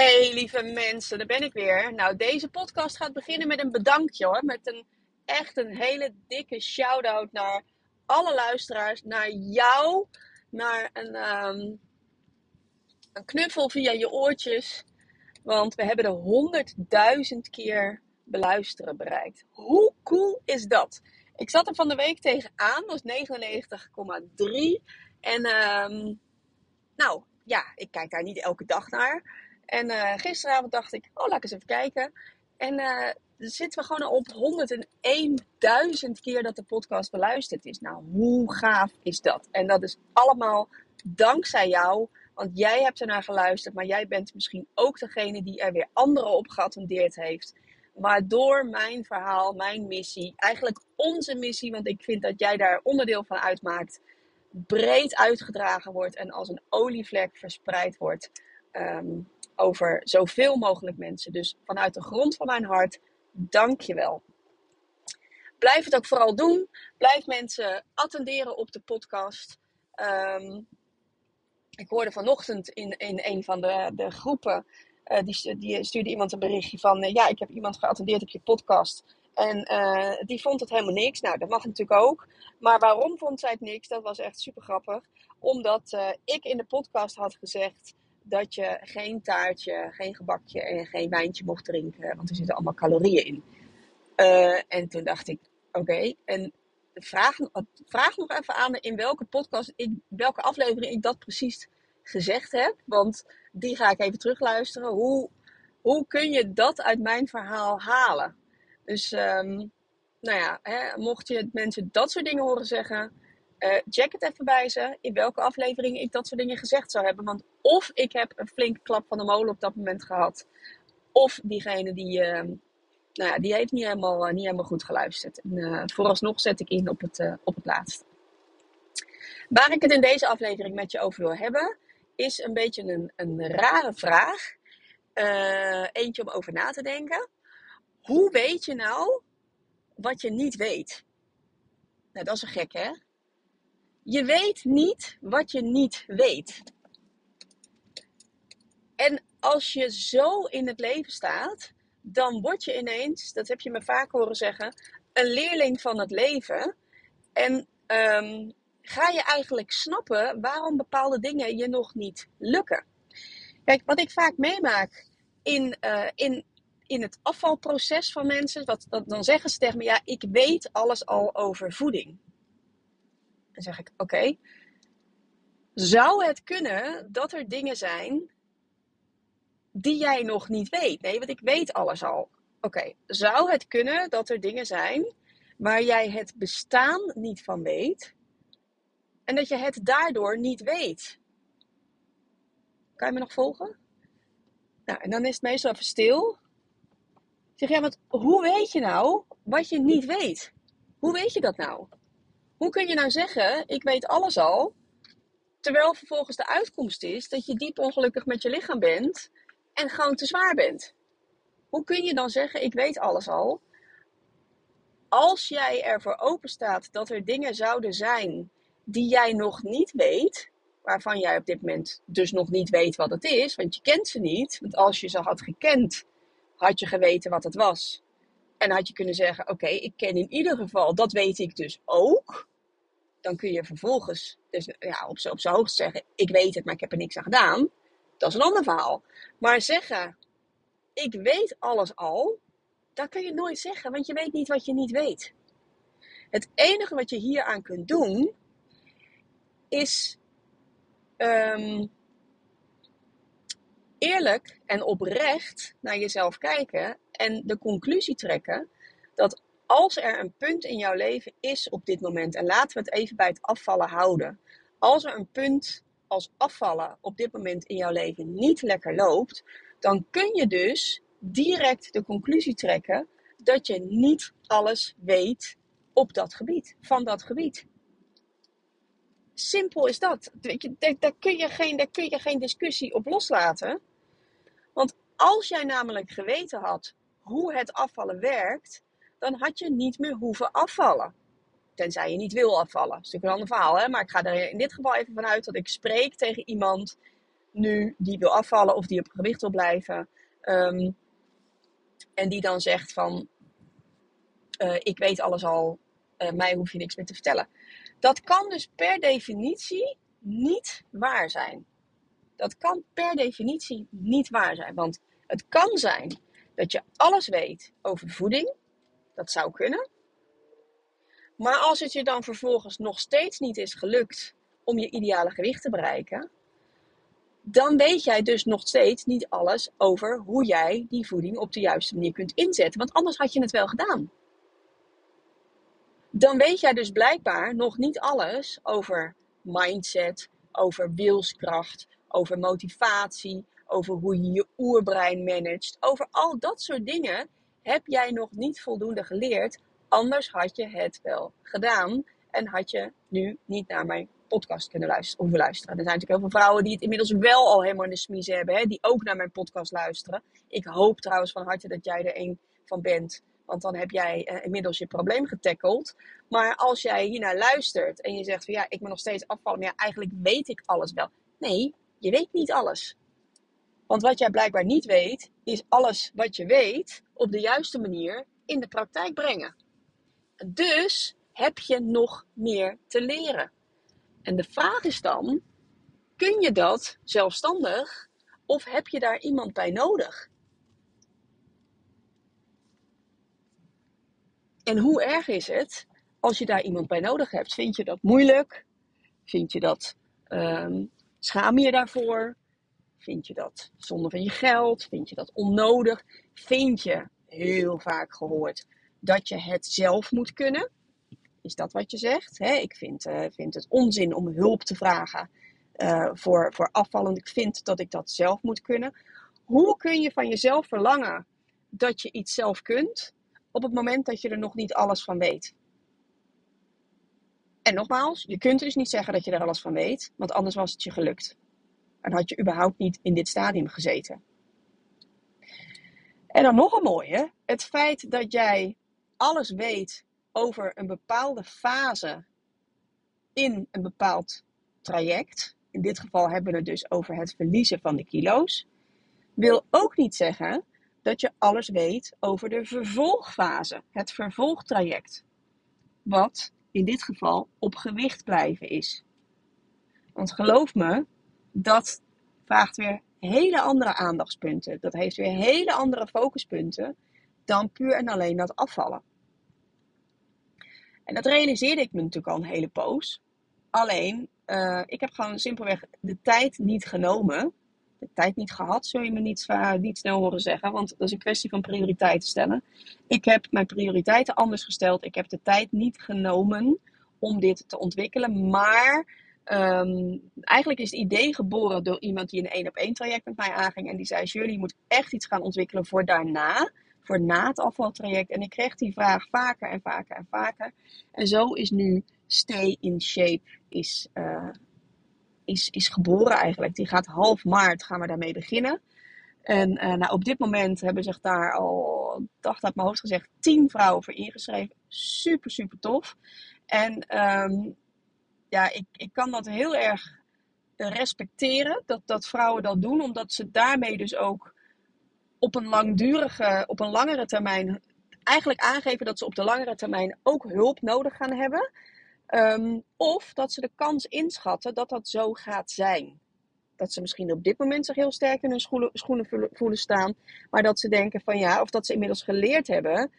Hey lieve mensen, daar ben ik weer. Nou, deze podcast gaat beginnen met een bedankje hoor. Met een echt een hele dikke shout-out naar alle luisteraars, naar jou, naar een, um, een knuffel via je oortjes. Want we hebben de honderdduizend keer beluisteren bereikt. Hoe cool is dat? Ik zat er van de week tegenaan, dat was 99,3. En um, nou ja, ik kijk daar niet elke dag naar. En uh, gisteravond dacht ik, oh, laat ik eens even kijken. En uh, zitten we gewoon op 101.000 keer dat de podcast beluisterd is. Nou, hoe gaaf is dat? En dat is allemaal dankzij jou. Want jij hebt er naar geluisterd, maar jij bent misschien ook degene die er weer anderen op geattendeerd heeft. Maar door mijn verhaal, mijn missie, eigenlijk onze missie, want ik vind dat jij daar onderdeel van uitmaakt, breed uitgedragen wordt en als een olievlek verspreid wordt. Um, over zoveel mogelijk mensen. Dus vanuit de grond van mijn hart, dank je wel. Blijf het ook vooral doen. Blijf mensen attenderen op de podcast. Um, ik hoorde vanochtend in, in een van de, de groepen, uh, die, die, stuurde iemand een berichtje van, uh, ja, ik heb iemand geattendeerd op je podcast. En uh, die vond het helemaal niks. Nou, dat mag natuurlijk ook. Maar waarom vond zij het niks? Dat was echt super grappig. Omdat ik in de podcast had gezegd dat je geen taartje, geen gebakje en geen wijntje mocht drinken, want er zitten allemaal calorieën in. Uh, en toen dacht ik, oké, en vraag, vraag nog even aan in welke podcast, in welke aflevering ik dat precies gezegd heb, want die ga ik even terugluisteren. Hoe, hoe kun je dat uit mijn verhaal halen? Dus, um, nou ja, hè, mocht je mensen dat soort dingen horen zeggen, uh, check het even bij ze in welke aflevering ik dat soort dingen gezegd zou hebben. Want of ik heb een flinke klap van de molen op dat moment gehad. Of diegene die, uh, nou ja, die heeft niet helemaal, uh, niet helemaal goed geluisterd. En, uh, vooralsnog zet ik in op het, op het laatste. Waar ik het in deze aflevering met je over wil hebben, is een beetje een, een rare vraag. eentje om over na te denken. Hoe weet je nou wat je niet weet? Nou, dat is een gek, hè? Je weet niet wat je niet weet. En als je zo in het leven staat, dan word je ineens, dat heb je me vaak horen zeggen, een leerling van het leven. En um, ga je eigenlijk snappen waarom bepaalde dingen je nog niet lukken. Kijk, wat ik vaak meemaak in, uh, in, in het afvalproces van mensen, wat, dan zeggen ze tegen me, ja, ik weet alles al over voeding. Dan zeg ik: Oké, zou het kunnen dat er dingen zijn die jij nog niet weet? Nee, want ik weet alles al. Oké, zou het kunnen dat er dingen zijn waar jij het bestaan niet van weet en dat je het daardoor niet weet? Kan je me nog volgen? Nou, en dan is het meestal even stil. Zeg, ja, want hoe weet je nou wat je niet weet? Hoe weet je dat nou? Hoe kun je nou zeggen, ik weet alles al, terwijl vervolgens de uitkomst is dat je diep ongelukkig met je lichaam bent en gewoon te zwaar bent? Hoe kun je dan zeggen, ik weet alles al, als jij ervoor open staat dat er dingen zouden zijn die jij nog niet weet, waarvan jij op dit moment dus nog niet weet wat het is, want je kent ze niet. Want als je ze had gekend, had je geweten wat het was. En had je kunnen zeggen: Oké, ik ken in ieder geval, dat weet ik dus ook dan kun je vervolgens dus, ja, op, op zijn hoogst zeggen: Ik weet het, maar ik heb er niks aan gedaan. Dat is een ander verhaal. Maar zeggen: Ik weet alles al, dat kun je nooit zeggen, want je weet niet wat je niet weet. Het enige wat je hier aan kunt doen, is um, eerlijk en oprecht naar jezelf kijken en de conclusie trekken dat als er een punt in jouw leven is op dit moment, en laten we het even bij het afvallen houden. Als er een punt als afvallen op dit moment in jouw leven niet lekker loopt, dan kun je dus direct de conclusie trekken dat je niet alles weet op dat gebied, van dat gebied. Simpel is dat. Daar, kun je geen, daar kun je geen discussie op loslaten. Want als jij namelijk geweten had hoe het afvallen werkt, dan had je niet meer hoeven afvallen. Tenzij je niet wil afvallen. Dat is natuurlijk een ander verhaal. Hè? Maar ik ga er in dit geval even vanuit dat ik spreek tegen iemand nu die wil afvallen of die op gewicht wil blijven. Ehm, en die dan zegt van, uh, ik weet alles al, uh, mij hoef je niks meer te vertellen. Dat kan dus per definitie niet waar zijn. Dat kan per definitie niet waar zijn. Want het kan zijn dat je alles weet over voeding. Dat zou kunnen. Maar als het je dan vervolgens nog steeds niet is gelukt om je ideale gewicht te bereiken, dan weet jij dus nog steeds niet alles over hoe jij die voeding op de juiste manier kunt inzetten. Want anders had je het wel gedaan. Dan weet jij dus blijkbaar nog niet alles over mindset, over wilskracht, over motivatie, over hoe je je oerbrein managt. Over al dat soort dingen heb jij nog niet voldoende geleerd. Anders had je het wel gedaan en had je nu niet naar mijn podcast kunnen luisteren, hoeven luisteren. Er zijn natuurlijk heel veel vrouwen die het inmiddels wel al helemaal in de smiezen hebben, hè, die ook naar mijn podcast luisteren. Ik hoop trouwens van harte dat jij er een van bent. Want dan heb jij uh, inmiddels je probleem getackeld. Maar als jij hiernaar luistert en je zegt van ja, ik ben nog steeds afvallen. Maar ja, eigenlijk weet ik alles wel. Nee, je weet niet alles. Want wat jij blijkbaar niet weet, is alles wat je weet op de juiste manier in de praktijk brengen. Dus heb je nog meer te leren. En de vraag is dan: kun je dat zelfstandig of heb je daar iemand bij nodig? En hoe erg is het als je daar iemand bij nodig hebt? Vind je dat moeilijk? Vind je dat, um, schaam je daarvoor? Vind je dat zonde van je geld? Vind je dat onnodig? Vind je, heel vaak gehoord, dat je het zelf moet kunnen? Is dat wat je zegt? ik vind, uh, vind het onzin om hulp te vragen uh, voor, voor afvallen. Ik vind dat ik dat zelf moet kunnen. Hoe kun je van jezelf verlangen dat je iets zelf kunt op het moment dat je er nog niet alles van weet? En nogmaals, je kunt dus niet zeggen dat je er alles van weet, want anders was het je gelukt. En had je überhaupt niet in dit stadium gezeten. En dan nog een mooie. Het feit dat jij alles weet over een bepaalde fase in een bepaald traject. In dit geval hebben we het dus over het verliezen van de kilo's. Wil ook niet zeggen dat je alles weet over de vervolgfase, het vervolgtraject. Wat in dit geval op gewicht blijven is. Want geloof me, dat vraagt weer hele andere aandachtspunten. Dat heeft weer hele andere focuspunten dan puur en alleen dat afvallen. En dat realiseerde ik me natuurlijk al een hele poos. Alleen, uh, ik heb gewoon simpelweg de tijd niet genomen. De tijd niet gehad, zul je me niet, uh, niet snel horen zeggen. Want dat is een kwestie van prioriteiten stellen. Ik heb mijn prioriteiten anders gesteld. Ik heb de tijd niet genomen om dit te ontwikkelen. Maar Um, eigenlijk is het idee geboren door iemand die een één op één traject met mij aanging. En die zei: Jullie moet echt iets gaan ontwikkelen voor daarna. Voor na het afvaltraject. En ik kreeg die vraag vaker en vaker en vaker. En zo is nu Stay in Shape is, uh, is, is geboren eigenlijk. Die gaat half maart gaan we daarmee beginnen. En uh, nou, op dit moment hebben zich daar al, dacht uit mijn hoofd gezegd, tien vrouwen voor ingeschreven. Super, super tof. En um, ja, ik, ik kan dat heel erg respecteren, dat, dat vrouwen dat doen, omdat ze daarmee dus ook op een langdurige, op een langere termijn, eigenlijk aangeven dat ze op de langere termijn ook hulp nodig gaan hebben. Um, of dat ze de kans inschatten dat dat zo gaat zijn. Dat ze misschien op dit moment zich heel sterk in hun schoenen voelen staan, maar dat ze denken van ja, of dat ze inmiddels geleerd hebben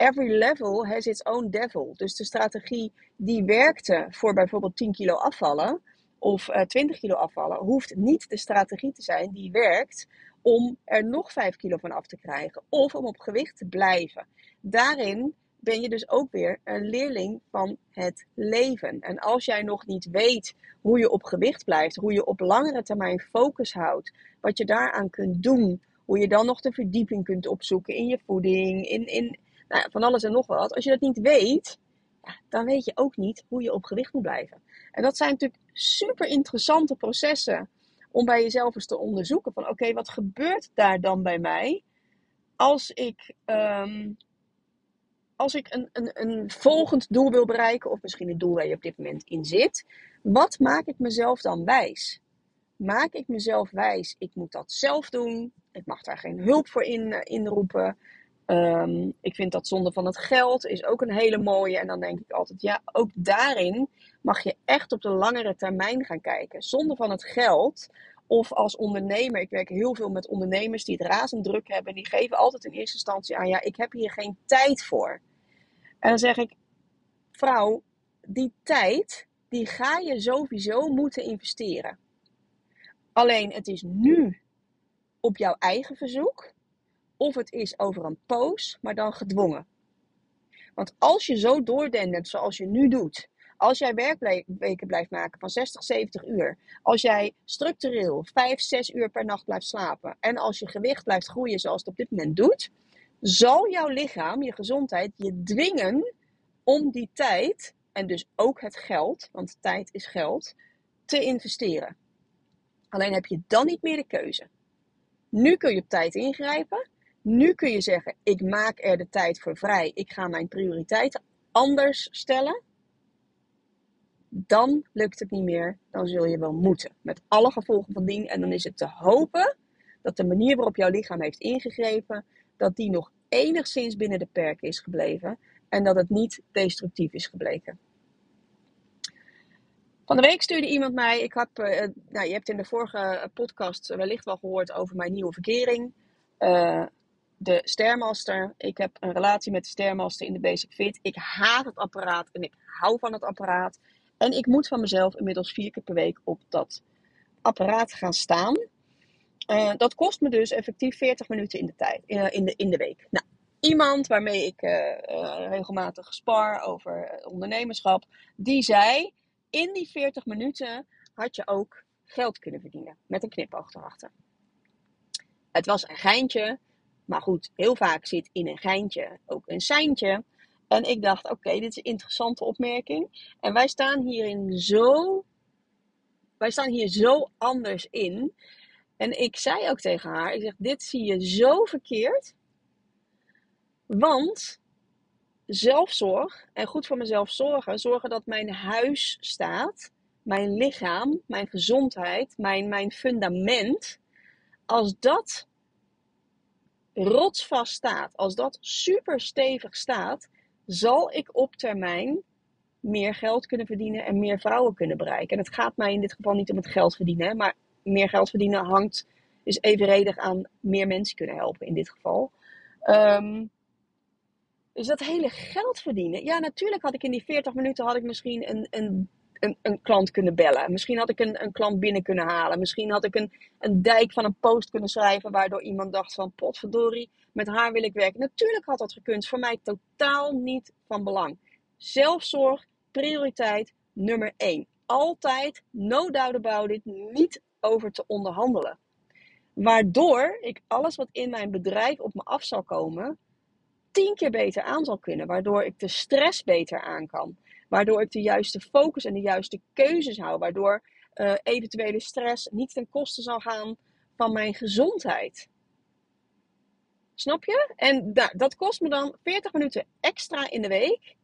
every level has its own devil. Dus de strategie die werkte voor bijvoorbeeld 10 kilo afvallen, of uh, 20 kilo afvallen, hoeft niet de strategie te zijn die werkt om er nog 5 kilo van af te krijgen. Of om op gewicht te blijven. Daarin ben je dus ook weer een leerling van het leven. En als jij nog niet weet hoe je op gewicht blijft, hoe je op langere termijn focus houdt, wat je daaraan kunt doen, hoe je dan nog de verdieping kunt opzoeken in je voeding, in, in nou van alles en nog wat. Als je dat niet weet, ja, dan weet je ook niet hoe je op gewicht moet blijven. En dat zijn natuurlijk super interessante processen om bij jezelf eens te onderzoeken van oké, wat gebeurt daar dan bij mij als ik um, als ik een, een, een volgend doel wil bereiken, of misschien een doel waar je op dit moment in zit, wat maak ik mezelf dan wijs? Maak ik mezelf wijs, ik moet dat zelf doen, ik mag daar geen hulp voor in, uh, inroepen. Um, ik vind dat zonde van het geld is ook een hele mooie. En dan denk ik altijd, ja, ook daarin mag je echt op de langere termijn gaan kijken. Zonde van het geld, of als ondernemer, ik werk heel veel met ondernemers die het razend druk hebben. Die geven altijd in eerste instantie aan, ja, ik heb hier geen tijd voor. En dan zeg ik, vrouw, die tijd, die ga je sowieso moeten investeren. Alleen het is nu op jouw eigen verzoek, of het is over een poos, maar dan gedwongen. Want als je zo doordendert zoals je nu doet, als jij werkweken blijft maken van 60, 70 uur, als jij structureel 5, 6 uur per nacht blijft slapen en als je gewicht blijft groeien zoals het op dit moment doet, zal jouw lichaam, je gezondheid, je dwingen om die tijd, en dus ook het geld, want tijd is geld, te investeren. Alleen heb je dan niet meer de keuze. Nu kun je op tijd ingrijpen. Nu kun je zeggen: ik maak er de tijd voor vrij. Ik ga mijn prioriteiten anders stellen. Dan lukt het niet meer. Dan zul je wel moeten. Met alle gevolgen van dien. En dan is het te hopen dat de manier waarop jouw lichaam heeft ingegrepen, dat die nog enigszins binnen de perken is gebleven en dat het niet destructief is gebleken. Van de week stuurde iemand mij, ik heb, uh, nou, je hebt in de vorige podcast wellicht wel gehoord over mijn nieuwe verkering. Uh, de Stairmaster. Ik heb een relatie met de Stairmaster in de Basic Fit. Ik haat het apparaat en ik hou van het apparaat. En ik moet van mezelf inmiddels vier keer per week op dat apparaat gaan staan. Uh, dat kost me dus effectief 40 minuten in de, tijd, uh, in de, in de week. Nou, iemand waarmee ik uh, regelmatig spar over ondernemerschap, die zei: In die 40 minuten had je ook geld kunnen verdienen. Met een knipoog erachter. Het was een geintje, maar goed, heel vaak zit in een geintje ook een seintje. En ik dacht: Oké, dit is een interessante opmerking. En wij staan hierin zo. Wij staan hier zo anders in. En ik zei ook tegen haar: Ik zeg, dit zie je zo verkeerd. Want zelfzorg en goed voor mezelf zorgen, zorgen dat mijn huis staat, mijn lichaam, mijn gezondheid, mijn, mijn fundament, als dat rotsvast staat, als dat super stevig staat, zal ik op termijn meer geld kunnen verdienen en meer vrouwen kunnen bereiken. En het gaat mij in dit geval niet om het geld verdienen, maar meer geld verdienen hangt, is evenredig aan meer mensen kunnen helpen in dit geval. Um, dus dat hele geld verdienen. Ja, natuurlijk had ik in die 40 minuten had ik misschien een, een, een, een klant kunnen bellen. Misschien had ik een, een klant binnen kunnen halen. Misschien had ik een, een dijk van een post kunnen schrijven. Waardoor iemand dacht van potverdorie, met haar wil ik werken. Natuurlijk had dat gekund. Voor mij totaal niet van belang. Zelfzorg, prioriteit nummer 1. Altijd, no doubt about it, niet over te onderhandelen. Waardoor ik alles wat in mijn bedrijf op me af zal komen, tien keer beter aan zal kunnen. Waardoor ik de stress beter aan kan. Waardoor ik de juiste focus en de juiste keuzes hou. Waardoor uh, eventuele stress niet ten koste zal gaan van mijn gezondheid. Snap je? En da dat kost me dan 40 minuten extra in de week.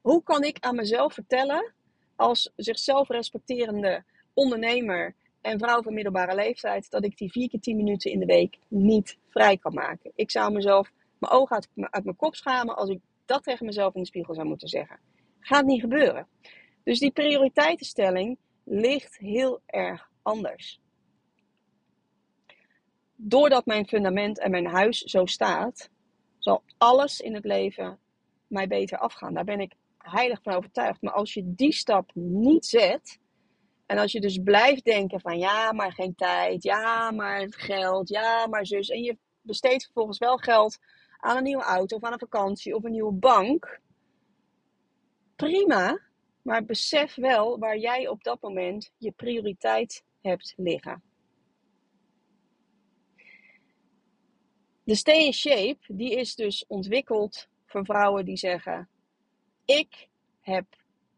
Hoe kan ik aan mezelf vertellen, als zichzelf respecterende ondernemer en vrouw van middelbare leeftijd, dat ik die vier keer 10 minuten in de week niet vrij kan maken? Ik zou mezelf mijn ogen uit mijn kop schamen als ik dat tegen mezelf in de spiegel zou moeten zeggen. Gaat niet gebeuren. Dus die prioriteitenstelling ligt heel erg anders. Doordat mijn fundament en mijn huis zo staat, zal alles in het leven mij beter afgaan. Daar ben ik heilig van overtuigd. Maar als je die stap niet zet En als je dus blijft denken van ja, maar geen tijd, ja, maar geld, ja, maar zus. En je besteedt vervolgens wel geld aan een nieuwe auto of aan een vakantie of een nieuwe bank. Prima, maar besef wel waar jij op dat moment je prioriteit hebt liggen. De Stay in Shape, die is dus ontwikkeld voor vrouwen die zeggen: Ik heb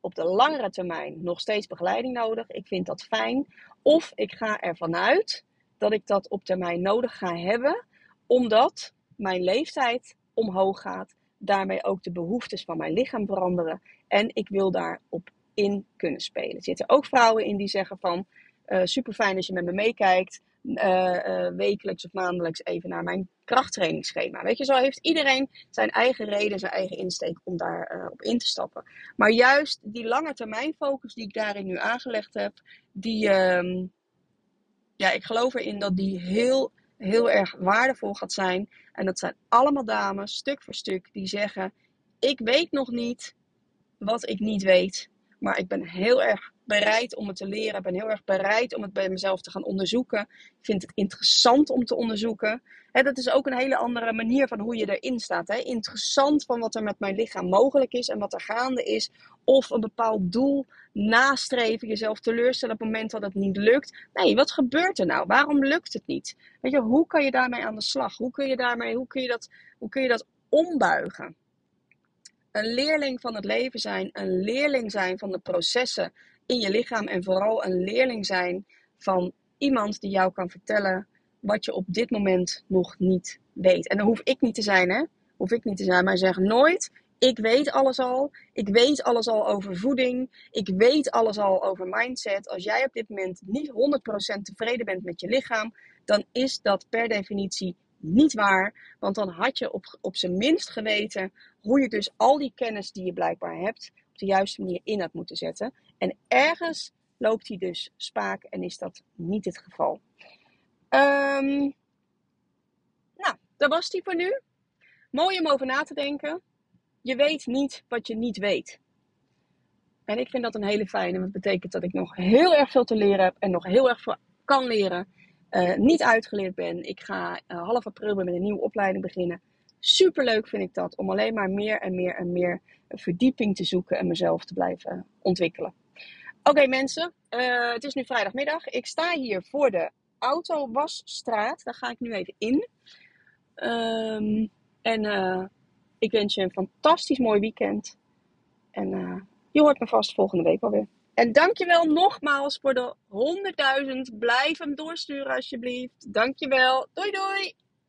op de langere termijn nog steeds begeleiding nodig. Ik vind dat fijn. Of ik ga ervan uit dat ik dat op termijn nodig ga hebben, omdat mijn leeftijd omhoog gaat. Daarmee ook de behoeftes van mijn lichaam veranderen. En ik wil daarop in kunnen spelen. Er zitten ook vrouwen in die zeggen van uh, super fijn als je met me meekijkt. Uh, wekelijks of maandelijks even naar mijn krachttrainingsschema. Weet je, zo heeft iedereen zijn eigen reden, zijn eigen insteek om daarop op in te stappen. Maar juist die lange termijn focus die ik daarin nu aangelegd heb, die, uh, ja, ik geloof erin dat die heel, heel erg waardevol gaat zijn. En dat zijn allemaal dames, stuk voor stuk, die zeggen: Ik weet nog niet wat ik niet weet. Maar ik ben heel erg bereid om het te leren. Ik ben heel erg bereid om het bij mezelf te gaan onderzoeken. Ik vind het interessant om te onderzoeken. dat is ook een hele andere manier van hoe je erin staat. Interessant van wat er met mijn lichaam mogelijk is en wat er gaande is. Of een bepaald doel nastreven, jezelf teleurstellen op het moment dat het niet lukt. Nee, wat gebeurt er nou? Waarom lukt het niet? Weet je, hoe kan je daarmee aan de slag? Hoe kun je, daarmee, hoe kun je, dat, hoe kun je dat ombuigen? Een leerling van het leven zijn, een leerling zijn van de processen in je lichaam en vooral een leerling zijn van iemand die jou kan vertellen wat je op dit moment nog niet weet. En dan hoef ik niet te zijn, hè? Hoef ik niet te zijn, maar zeg nooit: ik weet alles al. Ik weet alles al over voeding. Ik weet alles al over mindset. Als jij op dit moment niet 100% tevreden bent met je lichaam, dan is dat per definitie niet waar. Want dan had je op, op zijn minst geweten hoe je dus al die kennis die je blijkbaar hebt, op de juiste manier in had moeten zetten. En ergens loopt hij dus spaak en is dat niet het geval. Um, nou, dat was die voor nu. Mooi om over na te denken. Je weet niet wat je niet weet. En ik vind dat een hele fijne, want dat betekent dat ik nog heel erg veel te leren heb en nog heel erg veel kan leren. Uh, niet uitgeleerd ben. Ik ga uh, half april met een nieuwe opleiding beginnen. Super leuk vind ik dat om alleen maar meer en meer en meer verdieping te zoeken en mezelf te blijven ontwikkelen. Oké mensen, uh, het is nu vrijdagmiddag. Ik sta hier voor de Autowasstraat. Daar ga ik nu even in. Um, en ik wens je een fantastisch mooi weekend. En je hoort me vast volgende week alweer. En dankjewel nogmaals voor de 100.000. Blijf hem doorsturen alsjeblieft. Dankjewel. Doei doei.